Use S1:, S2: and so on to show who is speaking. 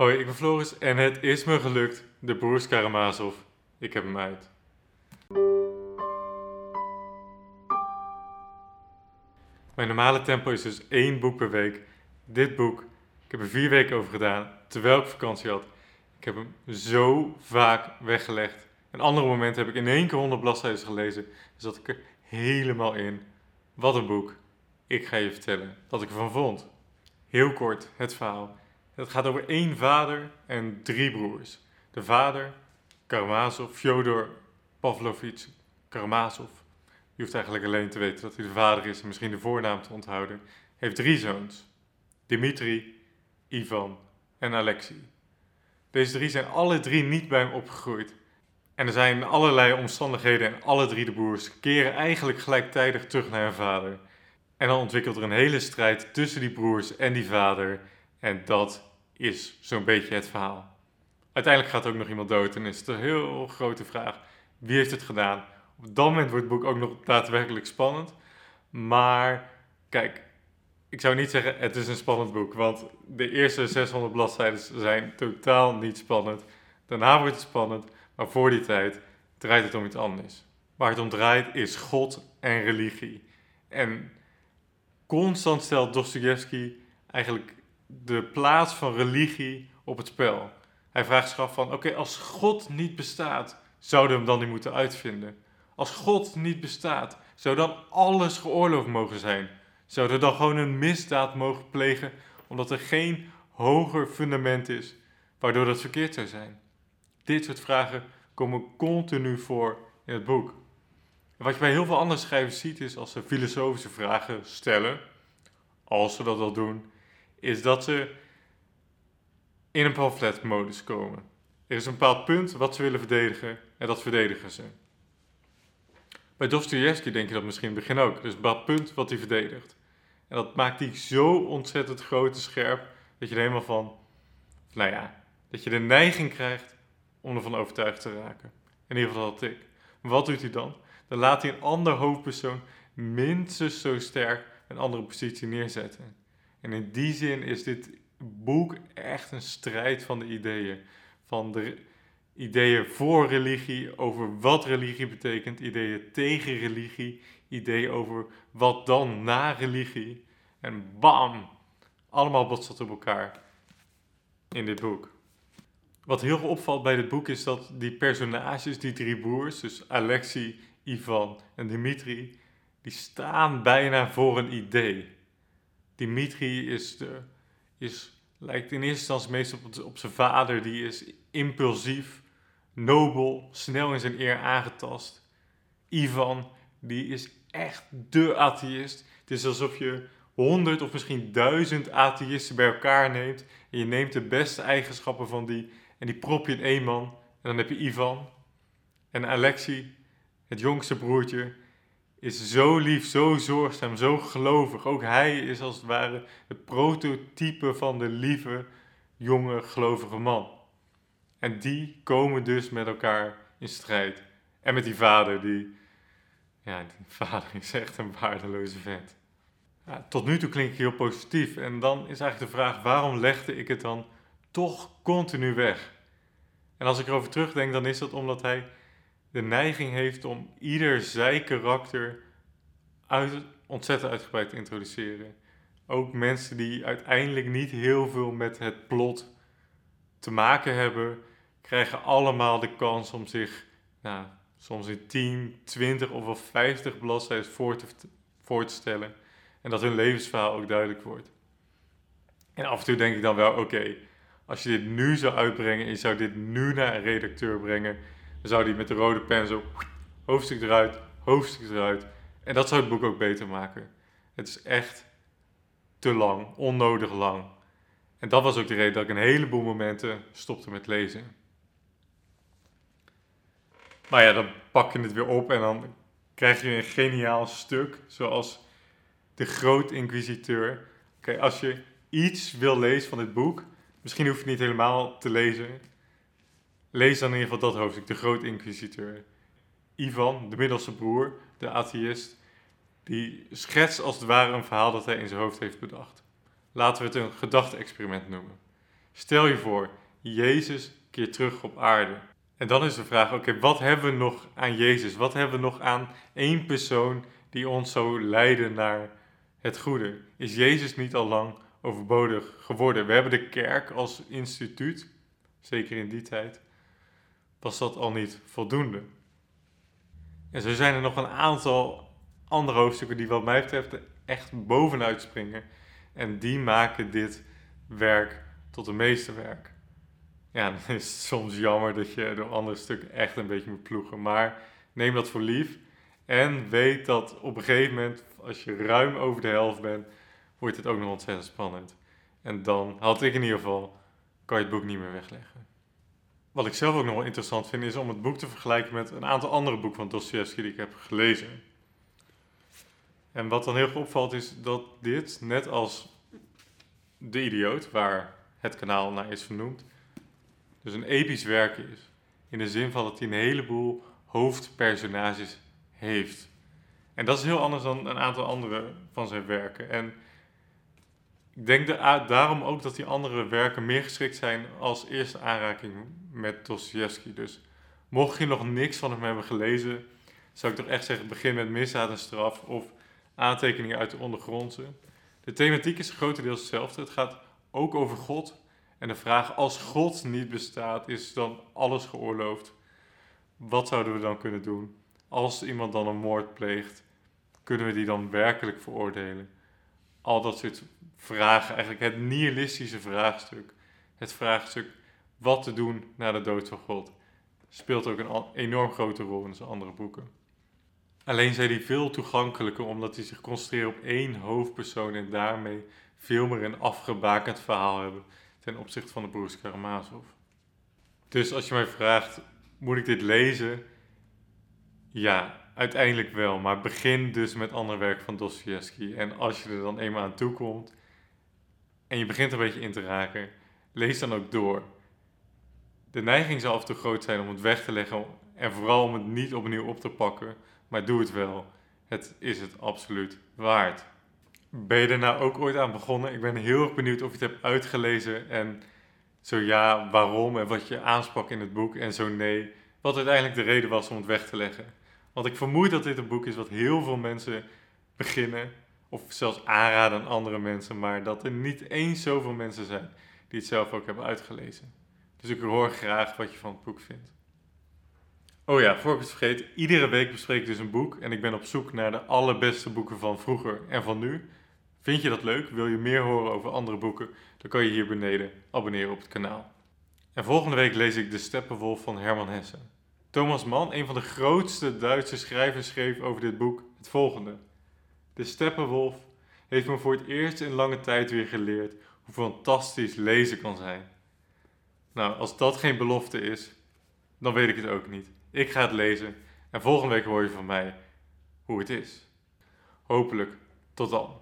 S1: Hoi, ik ben Floris en het is me gelukt. De broers Karamazov. Ik heb hem uit. Mijn normale tempo is dus één boek per week. Dit boek, ik heb er vier weken over gedaan, terwijl ik vakantie had. Ik heb hem zo vaak weggelegd. Een andere moment heb ik in één keer 100 bladzijden gelezen. Dus zat ik er helemaal in. Wat een boek. Ik ga je vertellen wat ik ervan vond. Heel kort, het verhaal. Het gaat over één vader en drie broers. De vader, Karamazov, Fyodor Pavlovich Karamazov. Je hoeft eigenlijk alleen te weten dat hij de vader is en misschien de voornaam te onthouden. Heeft drie zoons. Dimitri, Ivan en Alexei. Deze drie zijn alle drie niet bij hem opgegroeid. En er zijn allerlei omstandigheden en alle drie de broers keren eigenlijk gelijktijdig terug naar hun vader. En dan ontwikkelt er een hele strijd tussen die broers en die vader. En dat is zo'n beetje het verhaal. Uiteindelijk gaat er ook nog iemand dood en is het een heel grote vraag: wie heeft het gedaan? Op dat moment wordt het boek ook nog daadwerkelijk spannend. Maar kijk, ik zou niet zeggen het is een spannend boek, want de eerste 600 bladzijden zijn totaal niet spannend. Daarna wordt het spannend, maar voor die tijd draait het om iets anders. Waar het om draait is God en religie. En constant stelt Dostoevsky eigenlijk de plaats van religie op het spel. Hij vraagt zich af van, oké, als God niet bestaat, zouden we hem dan niet moeten uitvinden? Als God niet bestaat, zou dan alles geoorloofd mogen zijn? Zou er dan gewoon een misdaad mogen plegen, omdat er geen hoger fundament is, waardoor dat verkeerd zou zijn? Dit soort vragen komen continu voor in het boek. Wat je bij heel veel andere schrijvers ziet, is als ze filosofische vragen stellen, als ze dat al doen, is dat ze in een pamfletmodus komen. Er is een bepaald punt wat ze willen verdedigen en dat verdedigen ze. Bij Dostoevsky denk je dat misschien in het begin ook. Is een bepaald punt wat hij verdedigt. En dat maakt hij zo ontzettend groot en scherp dat je er helemaal van, nou ja, dat je de neiging krijgt om ervan overtuigd te raken. In ieder geval dat ik. Wat doet hij dan? Dan laat hij een ander hoofdpersoon minstens zo sterk een andere positie neerzetten. En in die zin is dit boek echt een strijd van de ideeën. Van de ideeën voor religie, over wat religie betekent, ideeën tegen religie, ideeën over wat dan na religie. En bam, allemaal botst op elkaar in dit boek. Wat heel opvalt bij dit boek is dat die personages, die drie broers, dus Alexei, Ivan en Dimitri, die staan bijna voor een idee. Dimitri is de, is, lijkt in eerste instantie meestal op, op zijn vader, die is impulsief, nobel, snel in zijn eer aangetast. Ivan, die is echt de atheïst. Het is alsof je honderd of misschien duizend atheïsten bij elkaar neemt. En je neemt de beste eigenschappen van die en die prop je in één man. En dan heb je Ivan. En Alexei, het jongste broertje, is zo lief, zo zorgzaam, zo gelovig. Ook hij is als het ware het prototype van de lieve, jonge, gelovige man. En die komen dus met elkaar in strijd. En met die vader, die. Ja, die vader is echt een waardeloze vent. Ja, tot nu toe klink ik heel positief. En dan is eigenlijk de vraag: waarom legde ik het dan toch continu weg? En als ik erover terugdenk, dan is dat omdat hij de neiging heeft om ieder zij-karakter uit, ontzettend uitgebreid te introduceren. Ook mensen die uiteindelijk niet heel veel met het plot te maken hebben, krijgen allemaal de kans om zich nou, soms in 10, 20 of wel 50 bladzijden voor te, voor te stellen. En dat hun levensverhaal ook duidelijk wordt. En af en toe denk ik dan wel, oké, als je dit nu zou uitbrengen en je zou dit nu naar een redacteur brengen, dan zou die met de rode pen zo hoofdstuk eruit, hoofdstuk eruit. En dat zou het boek ook beter maken. Het is echt te lang, onnodig lang. En dat was ook de reden dat ik een heleboel momenten stopte met lezen. Maar ja, dan pak je het weer op en dan krijg je een geniaal stuk, zoals de Groot Inquisiteur. Oké, als je iets wil lezen van dit boek, misschien hoef je het niet helemaal te lezen. Lees dan in ieder geval dat hoofdstuk, de Groot Inquisiteur. Ivan, de middelste broer, de atheïst, die schetst als het ware een verhaal dat hij in zijn hoofd heeft bedacht. Laten we het een gedachte-experiment noemen. Stel je voor, Jezus keert terug op aarde. En dan is de vraag, oké, wat hebben we nog aan Jezus? Wat hebben we nog aan één persoon die ons zo leiden naar het goede? Is Jezus niet al lang overbodig geworden? We hebben de kerk als instituut, zeker in die tijd, was dat al niet voldoende. En zo zijn er nog een aantal andere hoofdstukken die wat mij betreft echt bovenuit springen. En die maken dit werk tot een meesterwerk. Ja, dan is het soms jammer dat je door andere stukken echt een beetje moet ploegen. Maar neem dat voor lief. En weet dat op een gegeven moment, als je ruim over de helft bent, wordt het ook nog ontzettend spannend. En dan had ik in ieder geval, kan je het boek niet meer wegleggen. Wat ik zelf ook nog wel interessant vind, is om het boek te vergelijken met een aantal andere boeken van Dostoevsky die ik heb gelezen. En wat dan heel goed opvalt is dat dit, net als De Idioot, waar het kanaal naar is vernoemd, dus een episch werk is. In de zin van dat hij een heleboel hoofdpersonages heeft. En dat is heel anders dan een aantal andere van zijn werken. En ik denk daarom ook dat die andere werken meer geschikt zijn als eerste aanraking met Dostoevsky. Dus mocht je nog niks van hem hebben gelezen, zou ik toch echt zeggen: begin met misdaad en straf of aantekeningen uit de ondergrondse. De thematiek is grotendeels hetzelfde. Het gaat ook over God. En de vraag: als God niet bestaat, is dan alles geoorloofd? Wat zouden we dan kunnen doen? Als iemand dan een moord pleegt, kunnen we die dan werkelijk veroordelen? Al dat soort vragen, eigenlijk het nihilistische vraagstuk. Het vraagstuk wat te doen na de dood van God. Speelt ook een enorm grote rol in zijn andere boeken. Alleen zijn die veel toegankelijker omdat die zich concentreren op één hoofdpersoon en daarmee veel meer een afgebakend verhaal hebben ten opzichte van de broers Karamazov. Dus als je mij vraagt, moet ik dit lezen? Ja, uiteindelijk wel. Maar begin dus met ander werk van Dostoevsky. En als je er dan eenmaal aan toe komt en je begint een beetje in te raken, lees dan ook door. De neiging zal af en toe groot zijn om het weg te leggen en vooral om het niet opnieuw op te pakken, maar doe het wel. Het is het absoluut waard. Ben je er nou ook ooit aan begonnen? Ik ben heel erg benieuwd of je het hebt uitgelezen en zo ja, waarom en wat je aansprak in het boek en zo nee, wat uiteindelijk de reden was om het weg te leggen. Want ik vermoed dat dit een boek is wat heel veel mensen beginnen of zelfs aanraden aan andere mensen, maar dat er niet eens zoveel mensen zijn die het zelf ook hebben uitgelezen. Dus ik hoor graag wat je van het boek vindt. Oh ja, voor ik het vergeet, iedere week bespreek ik dus een boek en ik ben op zoek naar de allerbeste boeken van vroeger en van nu. Vind je dat leuk? Wil je meer horen over andere boeken? Dan kan je hier beneden abonneren op het kanaal. En volgende week lees ik De Steppenwolf van Herman Hesse. Thomas Mann, een van de grootste Duitse schrijvers, schreef over dit boek het volgende. De Steppenwolf heeft me voor het eerst in lange tijd weer geleerd hoe fantastisch lezen kan zijn. Nou, als dat geen belofte is, dan weet ik het ook niet. Ik ga het lezen en volgende week hoor je van mij hoe het is. Hopelijk tot dan.